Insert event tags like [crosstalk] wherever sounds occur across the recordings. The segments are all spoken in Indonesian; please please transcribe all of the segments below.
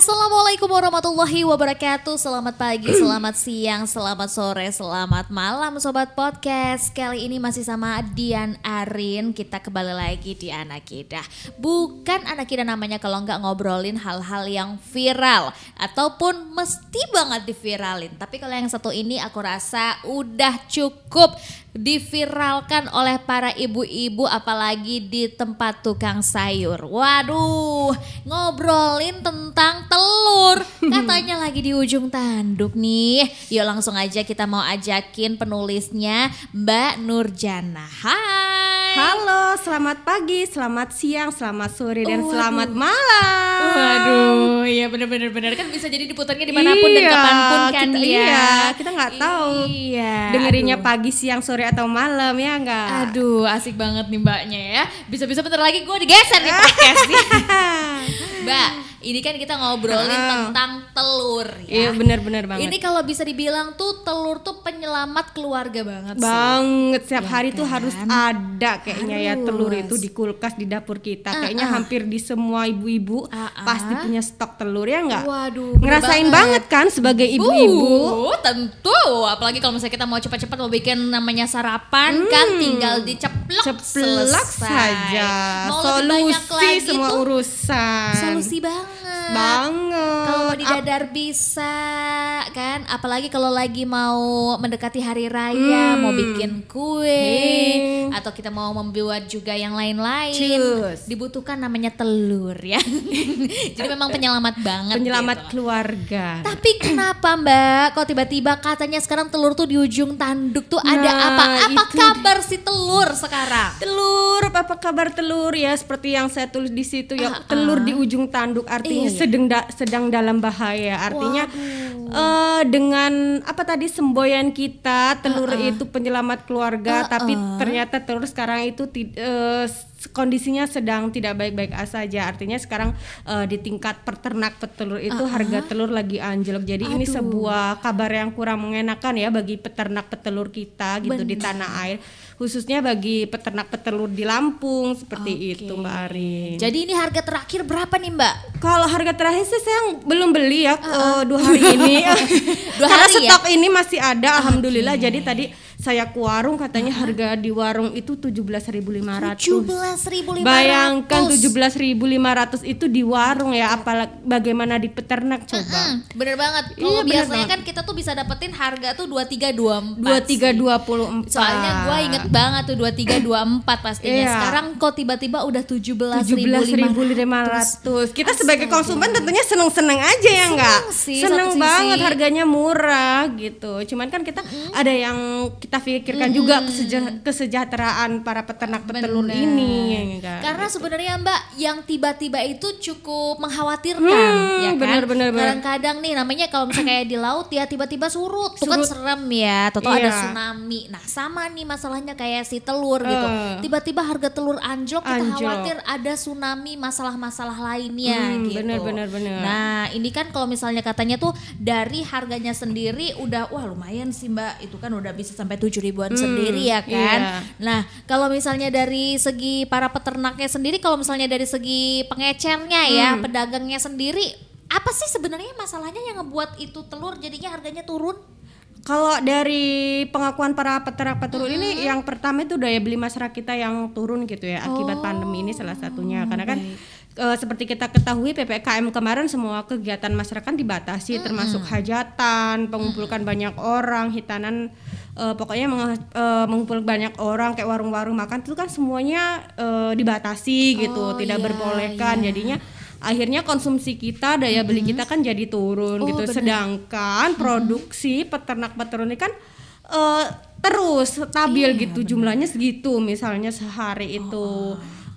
Assalamualaikum warahmatullahi wabarakatuh. Selamat pagi, [clears throat] selamat siang, selamat sore, selamat malam Sobat Podcast. Kali ini masih sama Dian Arin. Kita kembali lagi di Anak Kita Bukan Anak Kita namanya kalau nggak ngobrolin hal-hal yang viral. Ataupun mesti banget diviralin. Tapi kalau yang satu ini aku rasa udah cukup diviralkan oleh para ibu-ibu apalagi di tempat tukang sayur. Waduh, ngobrolin tentang telur. [laughs] Katanya lagi di ujung tanduk nih. Yuk langsung aja kita mau ajakin penulisnya Mbak Nurjana. Hai. Halo, selamat pagi, selamat siang, selamat sore, dan Waduh. selamat malam. Waduh, iya bener-bener bener kan bisa jadi diputarnya di mana pun dan Iya, kapan pun kan kita- ya. iya, kita nggak tahu. Iya. Dengerinnya aduh. pagi, siang, sore atau malam ya enggak? Aduh, asik banget nih mbaknya ya. Bisa-bisa bentar lagi gue digeser nih [laughs] podcastnya. [laughs] Mbak, ini kan kita ngobrolin Ah. tentang telur Iya ya. benar-benar banget. Ini kalau bisa dibilang tuh telur tuh penyelamat keluarga banget sih. banget setiap Ya hari tuh kan? harus ada kayaknya ya telur Harus. itu di kulkas di dapur kita. Kayaknya Uh-uh. hampir di semua ibu-ibu Uh-uh. pasti punya stok telur ya enggak? Waduh, Ngerasain banget. banget. kan sebagai ibu-ibu? Uh, tentu. Apalagi kalau misalnya kita mau cepat-cepat mau bikin namanya sarapan kan tinggal diceplok Ceplok selesai. saja. Mau Solusi semua tuh urusan. solusi banget. banget. Kalau mau Ap- didadar bisa kan, apalagi kalau lagi mau mendekati hari raya, Hmm. mau bikin kue Hmm. atau kita mau membuat juga yang lain-lain, dibutuhkan namanya telur ya. [laughs] Jadi memang penyelamat banget. penyelamat gitu. keluarga. Tapi kenapa Mbak? Kok tiba-tiba katanya sekarang telur tuh di ujung tanduk tuh ada Nah, apa? Apa itu kabar si telur sekarang? Telur, apa kabar telur ya? Seperti yang saya tulis di situ ya, Ah, telur ah. di ujung tanduk artinya Iya, sedang da- sedang dalam bahaya. Artinya eh, dengan apa tadi semboyan kita telur itu penyelamat keluarga, Ah, tapi ah. ternyata telur sekarang itu s- kondisinya sedang tidak baik-baik saja. Artinya sekarang eh, di tingkat peternak petelur itu harga telur lagi anjlok. Jadi ini Aduh. sebuah kabar yang kurang mengenakan ya bagi peternak petelur kita gitu di Benar. tanah air khususnya bagi peternak petelur di Lampung seperti Oke. itu Mbak Arin. Jadi ini harga terakhir berapa nih Mbak? Kalau harga terakhir sih saya belum beli ya eh, dua hari ini. [laughs] Dua Karena hari ya? stok ini masih ada alhamdulillah. Jadi tadi saya ke warung katanya harga di warung itu 17.500. 17.500. Bayangkan 17.500 itu di warung ya apalagi bagaimana di peternak coba. Hmm, bener banget. Iya, Kalau bener biasanya banget. kan kita tuh bisa dapetin harga tuh 23 24. 23 sih. 24. Soalnya gue inget banget tuh 23 24 pastinya. Iya. Sekarang kok tiba-tiba udah 17.500. 17.500. Kita sebagai konsumen tentunya seneng-seneng aja ya enggak? sih, Seneng satu sisi. banget harganya murah gitu. Cuman kan kita ada yang kita pikirkan juga keseja- kesejahteraan para peternak petelur Bener. ini ya enggak? Karena sebenarnya Mbak yang tiba-tiba itu cukup mengkhawatirkan Hmm, ya kan. bener, bener, bener. Kadang-kadang nih namanya kalau misalnya kayak di laut ya tiba-tiba surut, tuh kan serem ya. Toto ada Iya. tsunami. Nah, sama nih masalahnya kayak si telur gitu. Eh. Tiba-tiba harga telur anjlok, kita Anjlok. khawatir ada tsunami masalah-masalah lainnya Hmm, gitu. bener, bener, bener. Nah, ini kan kalau misalnya katanya tuh dari harganya sendiri udah wah lumayan sih Mbak. Itu kan udah bisa sampai 7 ribuan sendiri ya kan. iya. Nah, kalau misalnya dari segi para peternaknya sendiri, kalau misalnya dari segi pengecernya ya, Hmm. pedagangnya sendiri, apa sih sebenarnya masalahnya yang ngebuat itu telur jadinya harganya turun? Kalau dari pengakuan para peternak petelur ini yang pertama itu daya beli masyarakat kita yang turun gitu ya akibat pandemi ini salah satunya karena kan eh, seperti kita ketahui PPKM kemarin semua kegiatan masyarakat dibatasi termasuk hajatan, pengumpulkan banyak orang, hitanan eh, pokoknya menge- eh, mengumpul banyak orang kayak warung-warung makan itu kan semuanya eh, dibatasi gitu, Oh, tidak iya, berbolehkan. iya. Jadinya akhirnya konsumsi kita daya beli kita kan jadi turun Oh, gitu. benar. Sedangkan produksi peternak peternak ini kan eh, terus stabil Iya, gitu jumlahnya segitu misalnya sehari Oh, itu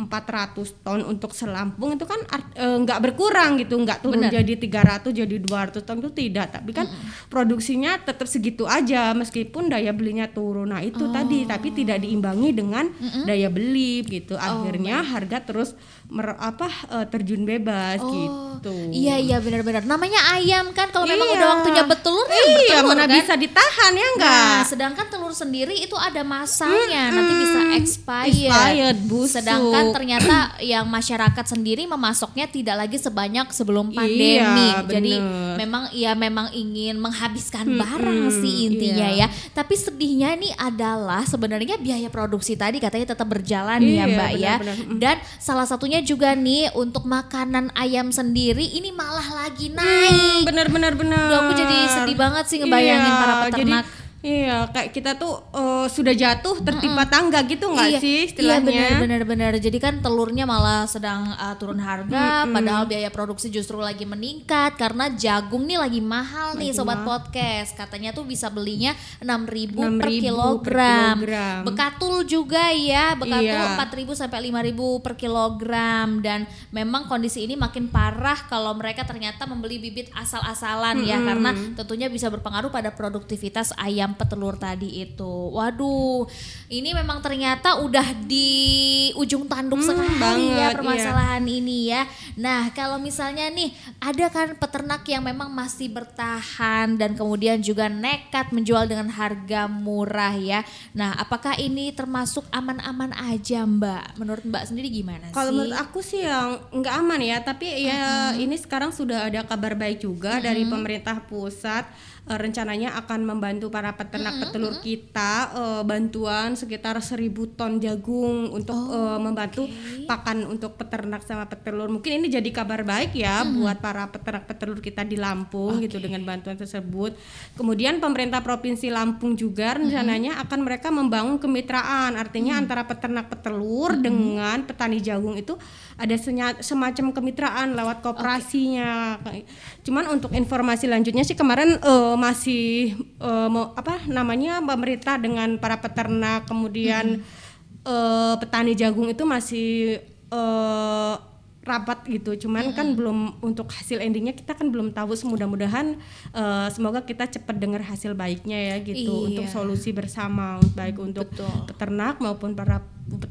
400 ton untuk selampung itu kan eh, nggak berkurang gitu nggak turun Benar. jadi 300 jadi 200 ton itu tidak tapi kan produksinya tetap segitu aja meskipun daya belinya turun nah itu tadi tapi tidak diimbangi dengan daya beli gitu akhirnya harga terus mer- apa eh, terjun bebas gitu Iya iya benar-benar. Namanya ayam kan kalau memang Iya. udah waktunya bertelur ya iya bertelur mana kan. bisa ditahan ya enggak Nah, sedangkan telur sendiri itu ada masanya, nanti bisa expired. Expired, busuk. Sedangkan ternyata [clears throat] yang masyarakat sendiri memasoknya tidak lagi sebanyak sebelum pandemi. Iya, Jadi bener. memang ya memang ingin menghabiskan barang sih intinya iya. ya. Tapi sedihnya nih adalah sebenarnya biaya produksi tadi katanya tetap berjalan ya Iya, Mbak ya. benar-benar. Mm. Dan salah satunya juga nih untuk makanan ayam sendiri ini malah lagi naik. Hmm, bener bener bener. Duh, aku jadi sedih banget sih ngebayangin Iya, para jadi, peternak. Iya, kayak kita tuh eh, sudah jatuh tertimpa tangga gitu nggak iya, sih Iya istilahnya? benar benar benar. Jadi kan telurnya malah sedang uh, turun harga, padahal biaya produksi justru lagi meningkat karena jagung nih lagi mahal nih sobat podcast. Katanya tuh bisa belinya 6.000 per 6.000 per kilogram. Bekatul juga ya, bekatul Iya. 4.000 sampai 5.000 per kilogram dan memang kondisi ini makin parah kalau mereka ternyata membeli bibit asal-asalan ya karena tentunya bisa berpengaruh pada produktivitas ayam petelur tadi itu. Waduh, ini memang ternyata udah di ujung tanduk sekali banget, ya iya. permasalahan ini ya. Nah, kalau misalnya nih ada kan peternak yang memang masih bertahan dan kemudian juga nekat menjual dengan harga murah ya. Nah, apakah ini termasuk aman-aman aja, Mbak? Menurut Mbak sendiri gimana Kalau sih? menurut aku sih yang nggak aman ya, tapi ya ini sekarang sudah ada kabar baik juga dari pemerintah pusat Eh, rencananya akan membantu para peternak petelur kita eh, bantuan sekitar 1000 ton jagung untuk eh, membantu pakan untuk peternak sama petelur. Mungkin ini jadi kabar baik ya buat para peternak petelur kita di Lampung gitu dengan bantuan tersebut. Kemudian pemerintah provinsi Lampung juga rencananya akan mereka membangun kemitraan, artinya antara peternak petelur dengan petani jagung itu ada semacam kemitraan lewat kooperasinya. Kayak- Cuman untuk informasi lanjutnya sih kemarin eh, masih eh, mau apa namanya pemerintah dengan para peternak kemudian eh, petani jagung itu masih eh, rapat gitu. Cuman kan belum untuk hasil endingnya kita kan belum tahu. Mudah-mudahan eh, semoga kita cepat dengar hasil baiknya ya gitu Iya. untuk solusi bersama baik untuk Betul. peternak maupun para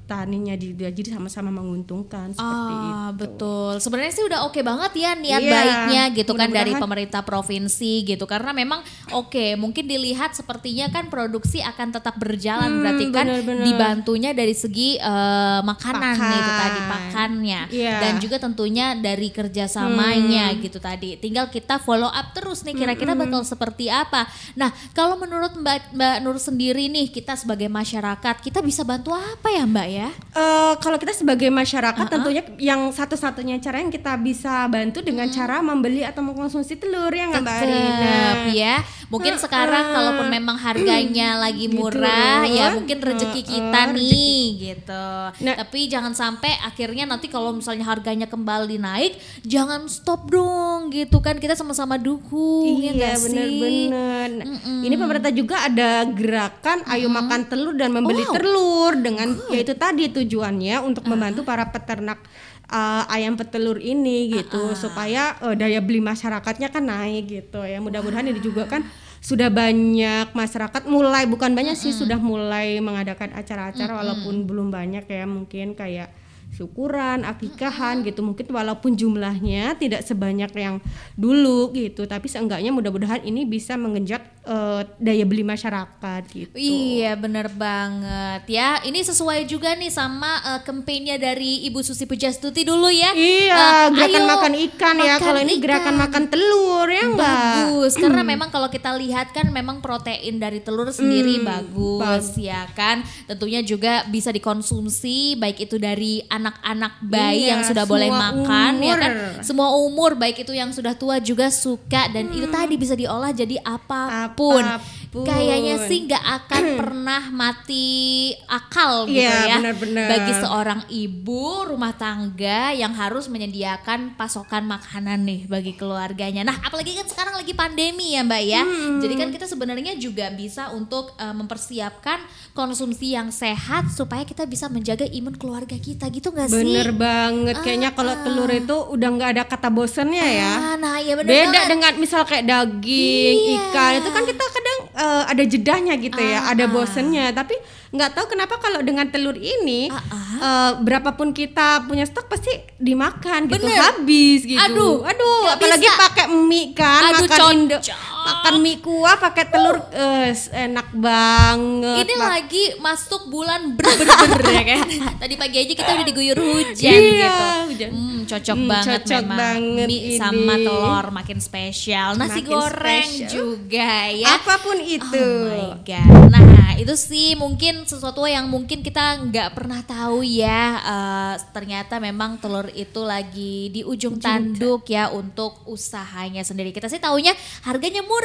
petaninya di- jadi sama-sama menguntungkan seperti itu. Ah betul. Sebenarnya sih udah oke banget ya niat Iya, baiknya gitu kan dari pemerintah provinsi gitu karena memang oke mungkin dilihat sepertinya kan produksi akan tetap berjalan Hmm, berarti kan benar-benar. dibantunya dari segi eh, makanan Pakan. itu tadi pakannya Iya. dan juga tentunya dari kerjasamanya Hmm. gitu tadi. Tinggal kita follow up terus nih kira-kira bakal seperti apa. Nah kalau menurut Mbak Mbak Nur sendiri nih kita sebagai masyarakat kita bisa bantu apa ya Mbak ya? Eh, kalau kita sebagai masyarakat tentunya yang satu-satunya cara yang kita bisa bantu dengan cara membeli atau mengkonsumsi telur ya nggak Mbak Arina? Ya. Mungkin sekarang kalaupun memang harganya [clears throat] lagi murah Gitu. ya mungkin rezeki Heeh, kita nih gitu. Nah. Tapi jangan sampai akhirnya nanti kalau misalnya harganya kembali naik jangan stop dong gitu kan kita sama-sama dukung ya Iya benar-benar. Nah, Ini pemerintah juga ada gerakan ayo makan telur dan membeli telur dengan yaitu tadi tujuannya untuk membantu para peternak uh, ayam petelur ini gitu supaya uh, daya beli masyarakatnya kan naik gitu ya. Mudah-mudahan ini juga kan sudah banyak masyarakat mulai bukan banyak sih sudah mulai mengadakan acara-acara walaupun belum banyak ya mungkin kayak syukuran, akikahan gitu. Mungkin walaupun jumlahnya tidak sebanyak yang dulu gitu tapi seenggaknya mudah-mudahan ini bisa mengenjot eh, daya beli masyarakat gitu. Iya bener banget. Ya Ini sesuai juga nih sama eh, kampanye dari Ibu Susi Pujastuti dulu ya. Iya, Eh, gerakan ayo makan ikan ya. Kalau ini gerakan makan telur ya enggak? bagus [clears throat] karena memang kalau kita lihat kan memang protein dari telur sendiri bagus. ya kan? Tentunya juga bisa dikonsumsi baik itu dari anak-anak bayi Iya, yang sudah boleh makan ya kan umur. semua umur baik itu yang sudah tua juga suka dan itu tadi bisa diolah jadi apa pun, Apa pun. kayaknya sih nggak akan [clears throat] pernah mati akal gitu Iya, ya benar-benar. bagi seorang ibu rumah tangga yang harus menyediakan pasokan makanan nih bagi keluarganya. Nah, apalagi kan sekarang lagi pandemi ya, Mbak ya. Hmm. Jadi kan kita sebenarnya juga bisa untuk uh, mempersiapkan konsumsi yang sehat supaya kita bisa menjaga imun keluarga kita gitu nggak sih? Bener banget kayaknya kalau telur itu udah nggak ada kata bosennya ya. Ah, nah, ya bener Beda banget. dengan misal kayak daging, Iya. ikan itu kan kita kadang eh, ada jedahnya gitu ya, Ah, ada ah. bosennya. Tapi nggak tahu kenapa kalau dengan telur ini Ah, ah. eh, berapapun kita punya stok pasti dimakan gitu, Bener. habis gitu. Aduh, aduh, nggak apalagi pakai mie kan, Aduh, makan. Indo. Makan mie kuah pakai telur eh, enak banget. Ini Mak- lagi masuk bulan ber-ber-ber ya kan. [laughs] Tadi pagi aja kita udah diguyur hujan Iya, gitu. hujan. Hmm, cocok Hmm, banget cocok memang. banget Mie ini. sama telur makin spesial. Nasi Makin goreng spesial. juga ya. apa pun itu. Oh my god. Nah itu sih mungkin sesuatu yang mungkin kita nggak pernah tahu ya. Eh, ternyata memang telur itu lagi di ujung tanduk ya untuk usahanya sendiri. Kita sih taunya harganya murah.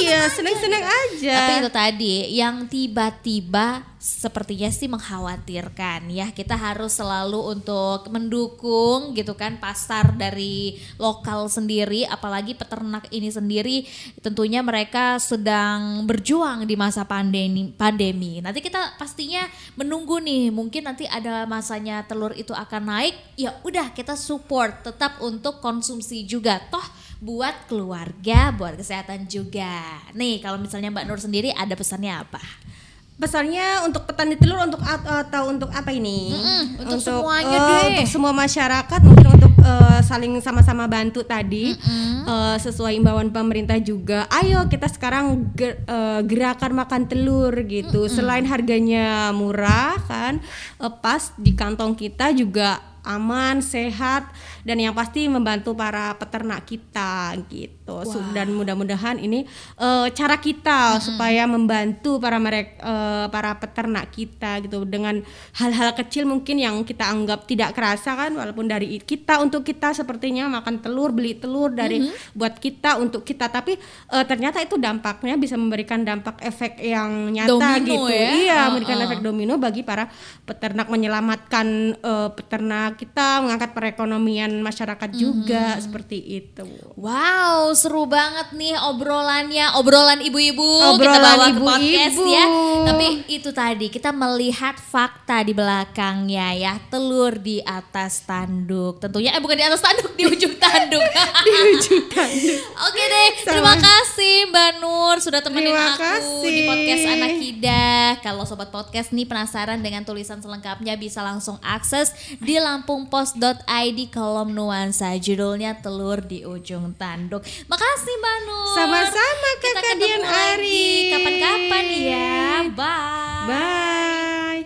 Iya, seneng-seneng aja. Tapi itu tadi yang tiba-tiba sepertinya sih mengkhawatirkan. Ya kita harus selalu untuk mendukung gitu kan pasar dari lokal sendiri apalagi peternak ini sendiri. Tentunya mereka sedang berjuang di masa pandemi pandemi. Nanti kita pastinya menunggu nih mungkin nanti ada masanya telur itu akan naik. Ya udah kita support tetap untuk konsumsi juga. Toh buat keluarga buat kesehatan juga nih kalau misalnya Mbak Nur sendiri ada pesannya apa Pesannya untuk petani telur untuk at- atau untuk apa ini? Mm-mm, untuk semuanya eh, deh. Untuk semua masyarakat mungkin untuk eh, saling sama-sama bantu tadi eh, sesuai imbauan pemerintah juga. Ayo kita sekarang ger- eh, gerakan makan telur gitu. Selain harganya murah kan, eh, pas di kantong kita juga aman, sehat dan yang pasti membantu para peternak kita gitu. Su- Dan mudah-mudahan ini eh, cara kita supaya membantu para merek eh, para peternak kita gitu dengan hal-hal kecil mungkin yang kita anggap tidak kerasa kan walaupun dari kita untuk kita sepertinya makan telur, beli telur dari buat kita untuk kita tapi eh, ternyata itu dampaknya bisa memberikan dampak efek yang nyata Domino gitu. ya? Iya, Uh-uh. memberikan efek domino bagi para peternak menyelamatkan eh, peternak kita, mengangkat perekonomian masyarakat juga seperti itu. Wow, seru banget nih obrolannya, obrolan ibu-ibu kita Obrolan bawa ke ibu-ibu. podcast ya. Tapi itu tadi kita melihat fakta di belakangnya ya, telur di atas tanduk. Tentunya eh bukan di atas tanduk, di ujung tanduk. [laughs] Di ujung tanduk. Oke deh, terima kasih Mbak Nur sudah temenin Terima aku di kasih. podcast Anak Kida. Kalau sobat podcast nih penasaran dengan tulisan selengkapnya bisa langsung akses di kampungpos.id kolom nuansa judulnya telur di ujung tanduk. Makasih Mbak Sama-sama Kakak Dian Ari. Kapan-kapan ya. Bye. Bye.